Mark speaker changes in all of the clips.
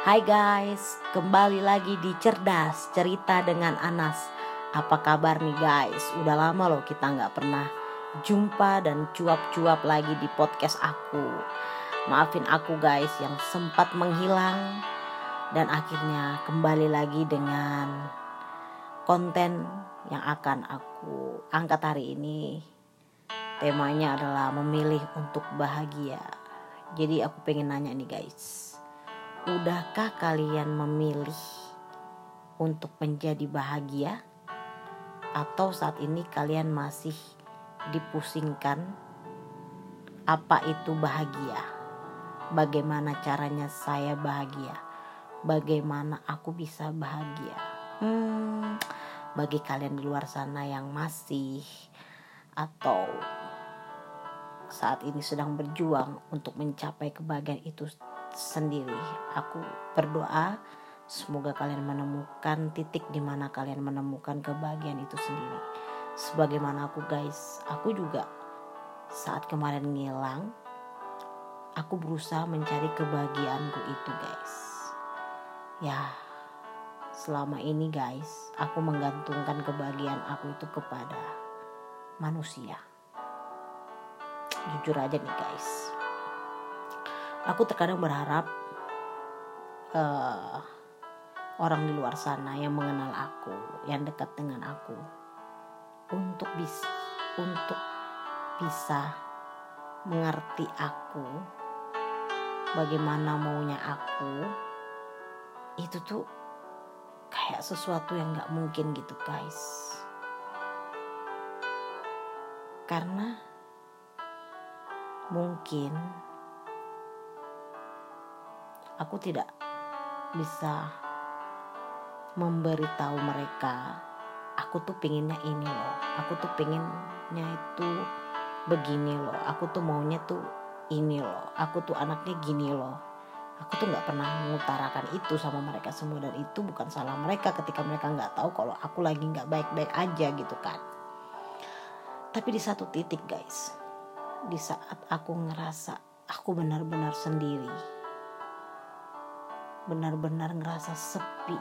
Speaker 1: Hai guys, kembali lagi di Cerdas Cerita dengan Anas. Apa kabar nih guys? Udah lama loh kita nggak pernah jumpa dan cuap-cuap lagi di podcast aku. Maafin aku guys yang sempat menghilang Dan akhirnya kembali lagi dengan konten yang akan aku angkat hari ini. Temanya adalah memilih untuk bahagia. Jadi aku pengen nanya nih guys Udahkah kalian memilih untuk menjadi bahagia? Atau saat ini kalian masih dipusingkan apa itu bahagia? Bagaimana caranya saya bahagia? Bagaimana aku bisa bahagia? Hmm, bagi kalian di luar sana yang masih atau saat ini sedang berjuang untuk mencapai kebahagiaan itu sendiri. Aku berdoa semoga kalian menemukan titik di mana kalian menemukan kebahagiaan itu sendiri. Sebagaimana aku guys, aku juga saat kemarin ngilang, aku berusaha mencari kebahagiaanku itu guys. Ya, selama ini guys, aku menggantungkan kebahagiaan aku itu kepada manusia. Jujur aja nih guys, aku terkadang berharap uh, orang di luar sana yang mengenal aku, yang dekat dengan aku, untuk bisa untuk bisa mengerti aku, bagaimana maunya aku, itu tuh kayak sesuatu yang nggak mungkin gitu guys. Karena mungkin aku tidak bisa memberitahu mereka. Aku tuh pinginnya ini loh. Aku tuh pinginnya itu begini loh. Aku tuh maunya tuh ini loh. Aku tuh anaknya gini loh. Aku tuh nggak pernah mengutarakan itu sama mereka semua. Dan itu bukan salah mereka ketika mereka nggak tahu kalau aku lagi nggak baik-baik aja gitu kan. Tapi di satu titik guys. Di saat aku ngerasa aku benar-benar sendiri benar-benar ngerasa sepi.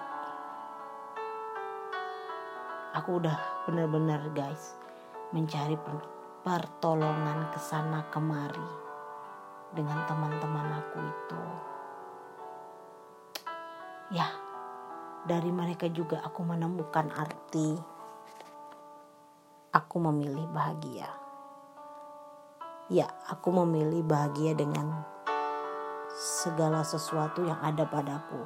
Speaker 1: Aku udah benar-benar guys mencari pertolongan ke sana kemari dengan teman-teman aku itu. Ya dari mereka juga aku menemukan arti aku memilih bahagia. Ya aku memilih bahagia dengan segala sesuatu yang ada padaku.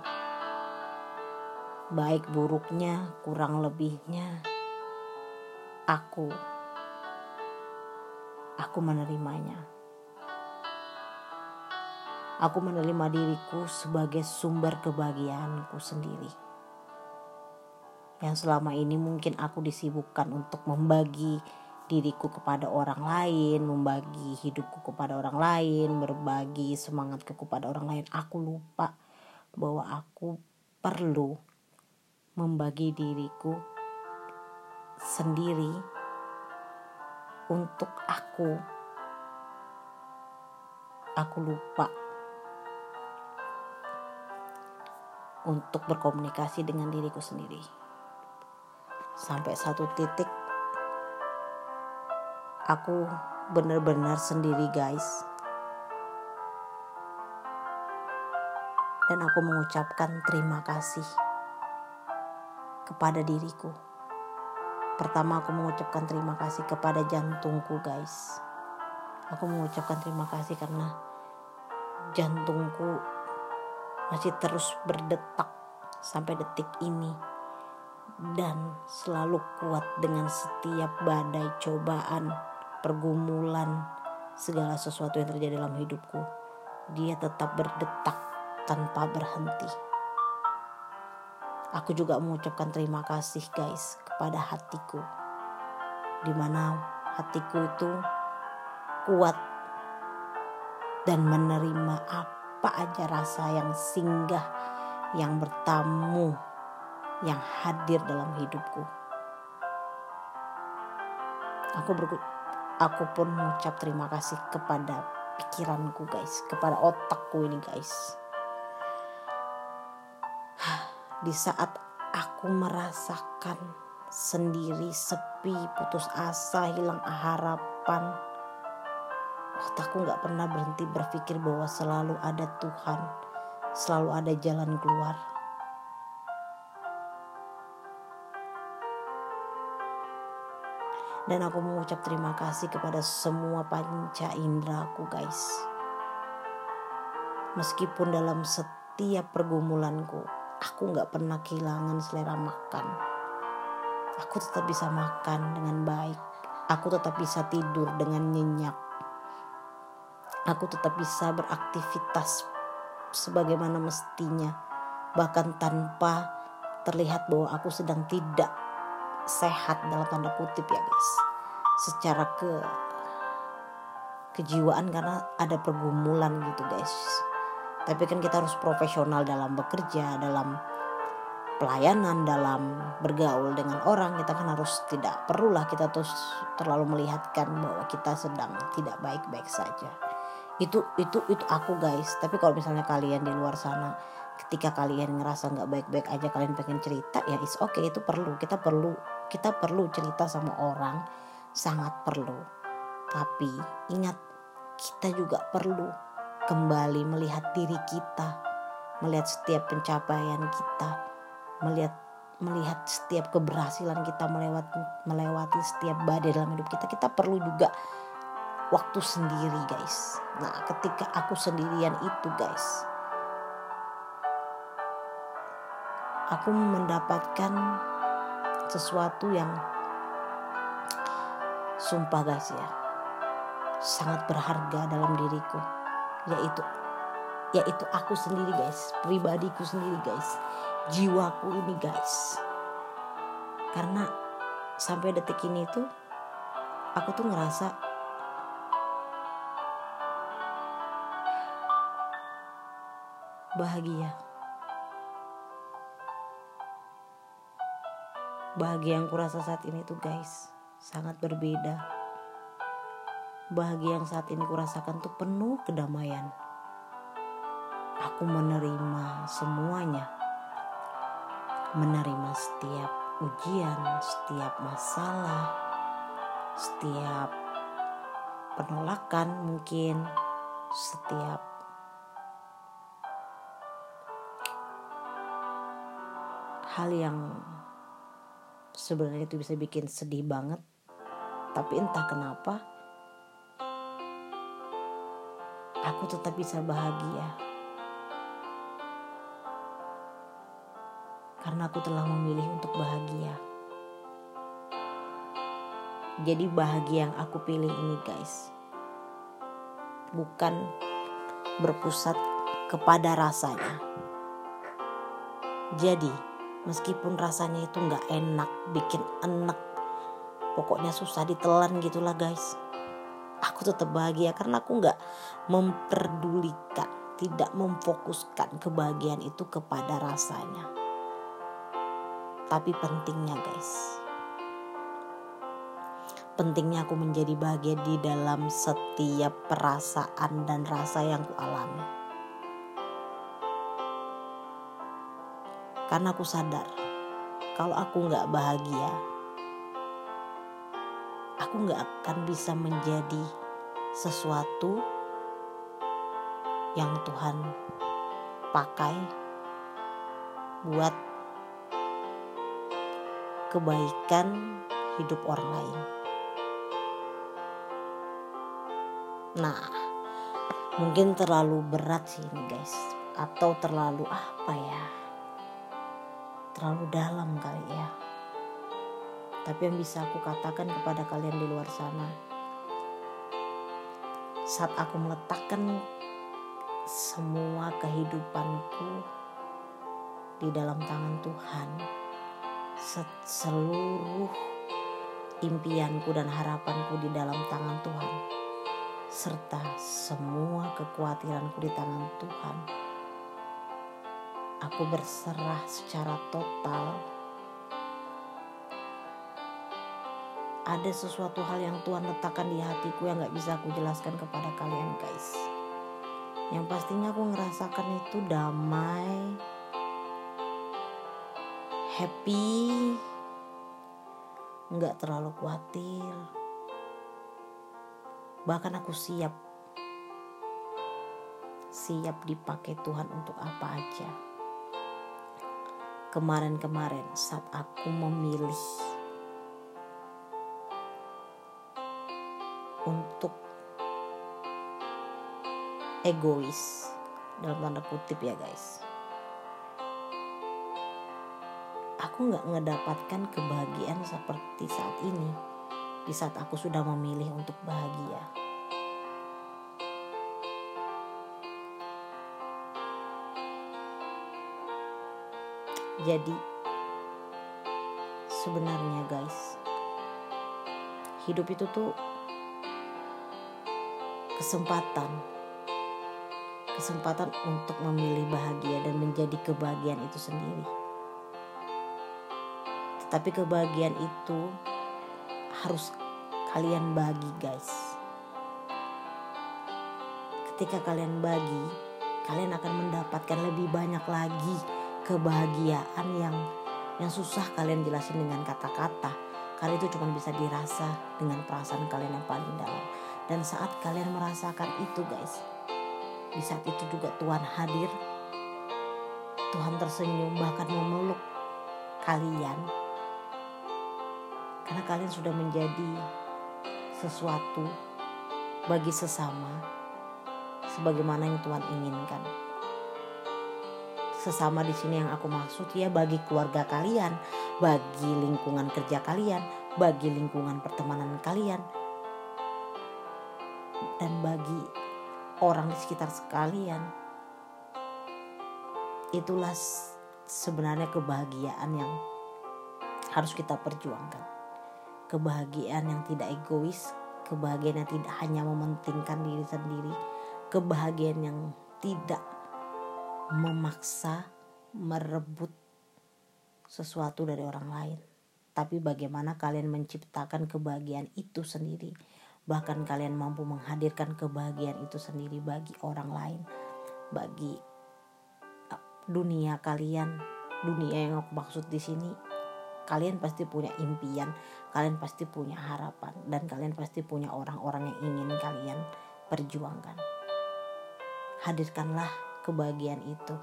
Speaker 1: Baik buruknya, kurang lebihnya, aku, aku menerimanya. Aku menerima diriku sebagai sumber kebahagiaanku sendiri. Yang selama ini mungkin aku disibukkan untuk membagi diriku kepada orang lain, membagi hidupku kepada orang lain, berbagi semangatku kepada orang lain. Aku lupa bahwa aku perlu membagi diriku sendiri untuk aku. Aku lupa untuk berkomunikasi dengan diriku sendiri. Sampai satu titik aku benar-benar sendiri guys. Dan aku mengucapkan terima kasih kepada diriku. Pertama aku mengucapkan terima kasih kepada jantungku guys. Aku mengucapkan terima kasih karena jantungku masih terus berdetak sampai detik ini dan selalu kuat dengan setiap badai cobaan pergumulan, segala sesuatu yang terjadi dalam hidupku, dia tetap berdetak tanpa berhenti. Aku juga mengucapkan terima kasih guys kepada hatiku. Di mana hatiku itu kuat dan menerima apa aja rasa yang singgah, yang bertamu, yang hadir dalam hidupku. Aku berku aku pun mengucap terima kasih kepada pikiranku guys. Kepada otakku ini guys. Di saat aku merasakan sendiri sepi putus asa hilang harapan otakku nggak pernah berhenti berpikir bahwa selalu ada Tuhan selalu ada jalan keluar dan aku mengucap terima kasih kepada semua panca indraku guys. Meskipun dalam setiap pergumulanku aku nggak pernah kehilangan selera makan. Aku tetap bisa makan dengan baik. Aku tetap bisa tidur dengan nyenyak. Aku tetap bisa beraktivitas sebagaimana mestinya. Bahkan tanpa terlihat bahwa aku sedang tidak sehat dalam tanda kutip ya guys. Secara ke kejiwaan karena ada pergumulan gitu guys. Tapi kan kita harus profesional dalam bekerja dalam pelayanan dalam bergaul dengan orang. Kita kan harus tidak perlulah kita terus terlalu melihatkan bahwa kita sedang tidak baik-baik saja. Itu itu itu aku guys. Tapi kalau misalnya kalian di luar sana ketika kalian ngerasa nggak baik-baik aja kalian pengen cerita ya it's okay itu perlu. Kita perlu kita perlu cerita sama orang sangat perlu. Tapi ingat kita juga perlu kembali melihat diri kita melihat setiap pencapaian kita melihat melihat setiap keberhasilan kita melewati melewati setiap badai dalam hidup kita. Kita perlu juga waktu sendiri guys. Nah ketika aku sendirian itu guys aku mendapatkan sesuatu yang sumpah guys ya sangat berharga dalam diriku yaitu yaitu aku sendiri guys pribadiku sendiri guys jiwaku ini guys. Karena sampai detik ini tuh aku tuh ngerasa bahagia Bahagia yang kurasa saat ini tuh guys sangat berbeda. Bahagia yang saat ini kurasakan tuh penuh kedamaian. Aku menerima semuanya. Menerima setiap ujian, setiap masalah, setiap penolakan mungkin, setiap hal yang sebenarnya itu bisa bikin sedih banget. Tapi entah kenapa aku tetap bisa bahagia. Karena aku telah memilih untuk bahagia. Jadi bahagia yang aku pilih ini guys bukan berpusat kepada rasanya. Jadi meskipun rasanya itu nggak enak bikin enak pokoknya susah ditelan gitulah guys. Aku tetap bahagia karena aku nggak memperdulikan tidak memfokuskan kebahagiaan itu kepada rasanya. Tapi pentingnya guys. Pentingnya aku menjadi bahagia di dalam setiap perasaan dan rasa yang ku alami Karena aku sadar kalau aku nggak bahagia, aku nggak akan bisa menjadi sesuatu yang Tuhan pakai buat kebaikan hidup orang lain. Nah, mungkin terlalu berat sih ini guys, atau terlalu apa ya? Terlalu dalam kali ya. Tapi yang bisa aku katakan kepada kalian di luar sana, saat aku meletakkan semua kehidupanku di dalam tangan Tuhan, seluruh impianku dan harapanku di dalam tangan Tuhan, serta semua kekhawatiranku di tangan Tuhan aku berserah secara total. Ada sesuatu hal yang Tuhan letakkan di hatiku yang gak bisa aku jelaskan kepada kalian guys. Yang pastinya aku ngerasakan itu damai happy nggak terlalu khawatir. Bahkan aku siap siap dipakai Tuhan untuk apa aja kemarin-kemarin saat aku memilih untuk egois dalam tanda kutip ya guys. Aku nggak ngedapatkan kebahagiaan seperti saat ini di saat aku sudah memilih untuk bahagia jadi sebenarnya guys. Hidup itu tuh kesempatan. Kesempatan untuk memilih bahagia dan menjadi kebahagiaan itu sendiri. Tetapi kebahagiaan itu harus kalian bagi guys. Ketika kalian bagi kalian akan mendapatkan lebih banyak lagi kebahagiaan yang yang susah kalian jelasin dengan kata-kata. Karena itu cuma bisa dirasa dengan perasaan kalian yang paling dalam. Dan saat kalian merasakan itu guys di saat itu juga Tuhan hadir. Tuhan tersenyum bahkan memeluk kalian. Karena kalian sudah menjadi sesuatu bagi sesama sebagaimana yang Tuhan inginkan sesama di sini yang aku maksud ya bagi keluarga kalian, bagi lingkungan kerja kalian, bagi lingkungan pertemanan kalian, dan bagi orang di sekitar sekalian. Itulah sebenarnya kebahagiaan yang harus kita perjuangkan. Kebahagiaan yang tidak egois, kebahagiaan yang tidak hanya mementingkan diri sendiri, kebahagiaan yang tidak memaksa merebut sesuatu dari orang lain. Tapi bagaimana kalian menciptakan kebahagiaan itu sendiri? Bahkan kalian mampu menghadirkan kebahagiaan itu sendiri bagi orang lain. Bagi uh, dunia kalian. Dunia yang aku maksud di sini kalian pasti punya impian kalian pasti punya harapan dan kalian pasti punya orang-orang yang ingin kalian perjuangkan. Hadirkanlah kebahagiaan itu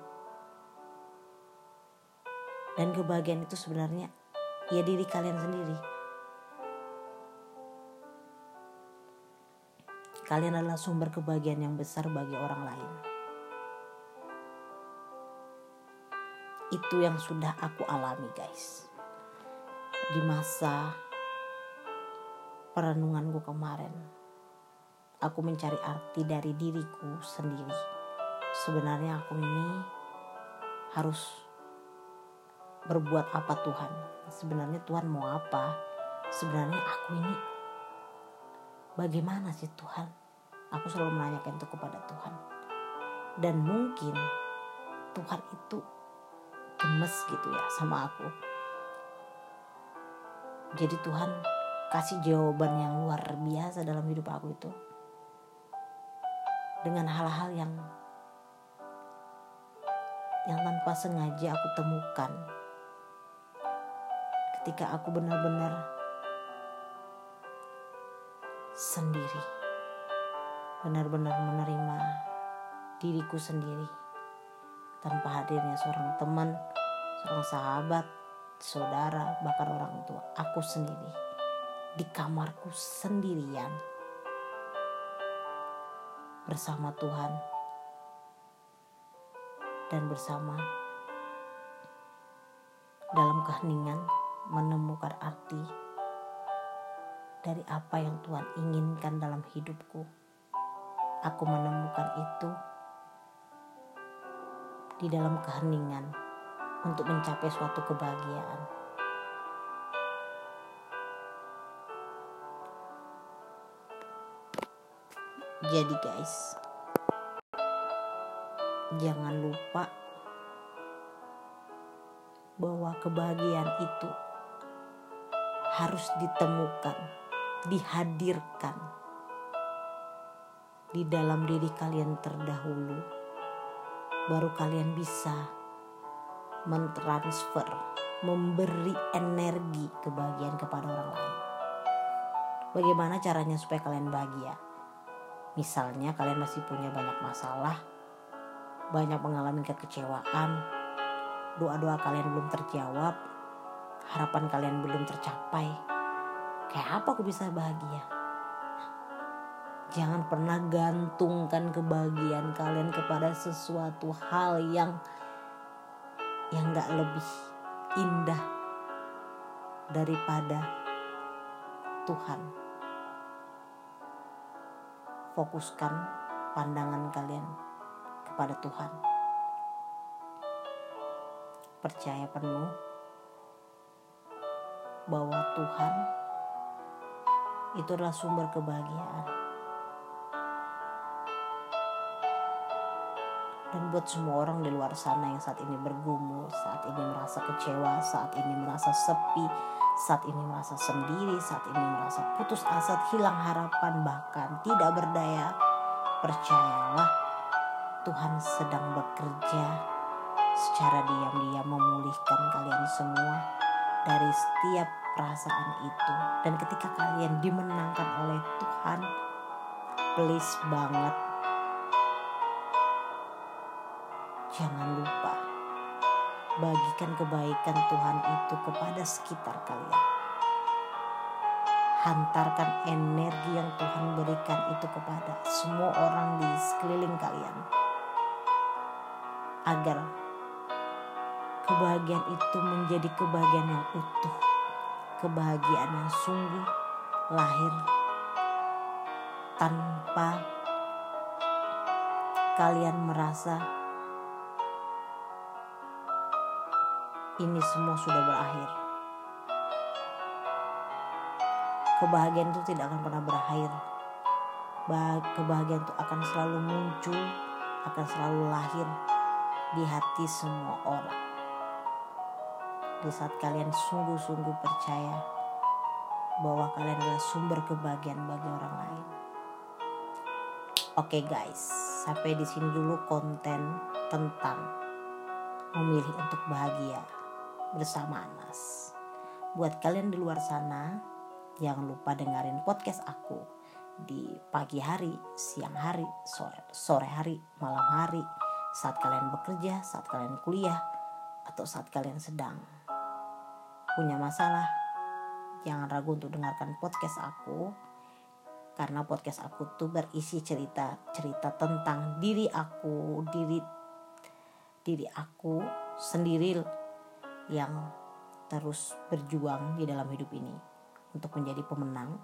Speaker 1: dan kebahagiaan itu sebenarnya ya diri kalian sendiri Kalian adalah sumber kebahagiaan yang besar bagi orang lain. Itu yang sudah aku alami, guys. Di masa perenunganku kemarin, aku mencari arti dari diriku sendiri. Sebenarnya aku ini harus berbuat apa Tuhan? Sebenarnya Tuhan mau apa? Sebenarnya aku ini bagaimana sih Tuhan? Aku selalu menanyakan itu kepada Tuhan. Dan mungkin Tuhan itu gemes gitu ya sama aku. Jadi Tuhan kasih jawaban yang luar biasa dalam hidup aku itu. Dengan hal-hal yang yang tanpa sengaja aku temukan. Ketika aku benar-benar sendiri. Benar-benar menerima diriku sendiri. Tanpa hadirnya seorang teman, seorang sahabat, saudara, bahkan orang tua. Aku sendiri. Di kamarku sendirian. Bersama Tuhan dan bersama dalam keheningan menemukan arti dari apa yang Tuhan inginkan dalam hidupku aku menemukan itu di dalam keheningan untuk mencapai suatu kebahagiaan. Jadi guys, jangan lupa bahwa kebahagiaan itu harus ditemukan, dihadirkan di dalam diri kalian terdahulu, baru kalian bisa mentransfer memberi energi kebahagiaan kepada orang lain. Bagaimana caranya supaya kalian bahagia? Misalnya kalian masih punya banyak masalah, banyak mengalami kekecewaan, doa-doa kalian belum terjawab, harapan kalian belum tercapai. Kayak apa aku bisa bahagia? Jangan pernah gantungkan kebahagiaan kalian kepada sesuatu hal yang yang gak lebih indah daripada Tuhan. Fokuskan pandangan kalian kepada Tuhan. Percaya penuh bahwa Tuhan itu adalah sumber kebahagiaan. dan buat semua orang di luar sana yang saat ini bergumul, saat ini merasa kecewa, saat ini merasa sepi, saat ini merasa sendiri, saat ini merasa putus asa, hilang harapan, bahkan tidak berdaya, percayalah Tuhan sedang bekerja secara diam-diam memulihkan kalian semua dari setiap perasaan itu. Dan ketika kalian dimenangkan oleh Tuhan, please banget Jangan lupa bagikan kebaikan Tuhan itu kepada sekitar kalian. Hantarkan energi yang Tuhan berikan itu kepada semua orang di sekeliling kalian. Agar kebahagiaan itu menjadi kebahagiaan yang utuh. Kebahagiaan yang sungguh lahir tanpa kalian merasa ini semua sudah berakhir. Kebahagiaan itu tidak akan pernah berakhir. Kebahagiaan itu akan selalu muncul, akan selalu lahir di hati semua orang. Di saat kalian sungguh-sungguh percaya bahwa kalian adalah sumber kebahagiaan bagi orang lain. Oke okay guys, sampai di sini dulu konten tentang memilih untuk bahagia bersama Anas. Buat kalian di luar sana, jangan lupa dengerin podcast aku di pagi hari, siang hari, sore, sore hari, malam hari, saat kalian bekerja, saat kalian kuliah, atau saat kalian sedang punya masalah. Jangan ragu untuk dengarkan podcast aku karena podcast aku tuh berisi cerita-cerita tentang diri aku, diri diri aku sendiri yang terus berjuang di dalam hidup ini untuk menjadi pemenang.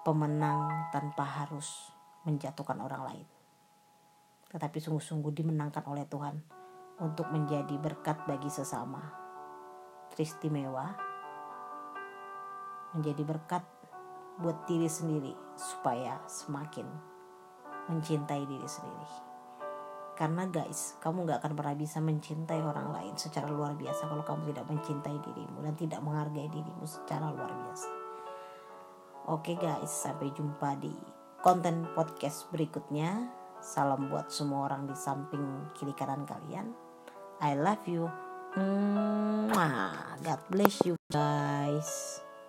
Speaker 1: Pemenang tanpa harus menjatuhkan orang lain. Tetapi sungguh-sungguh dimenangkan oleh Tuhan untuk menjadi berkat bagi sesama. Tristimewa menjadi berkat buat diri sendiri supaya semakin mencintai diri sendiri. Karena guys, kamu gak akan pernah bisa mencintai orang lain secara luar biasa kalau kamu tidak mencintai dirimu dan tidak menghargai dirimu secara luar biasa. Oke guys, sampai jumpa di konten podcast berikutnya. Salam buat semua orang di samping kiri kanan kalian. I love you. God bless you guys.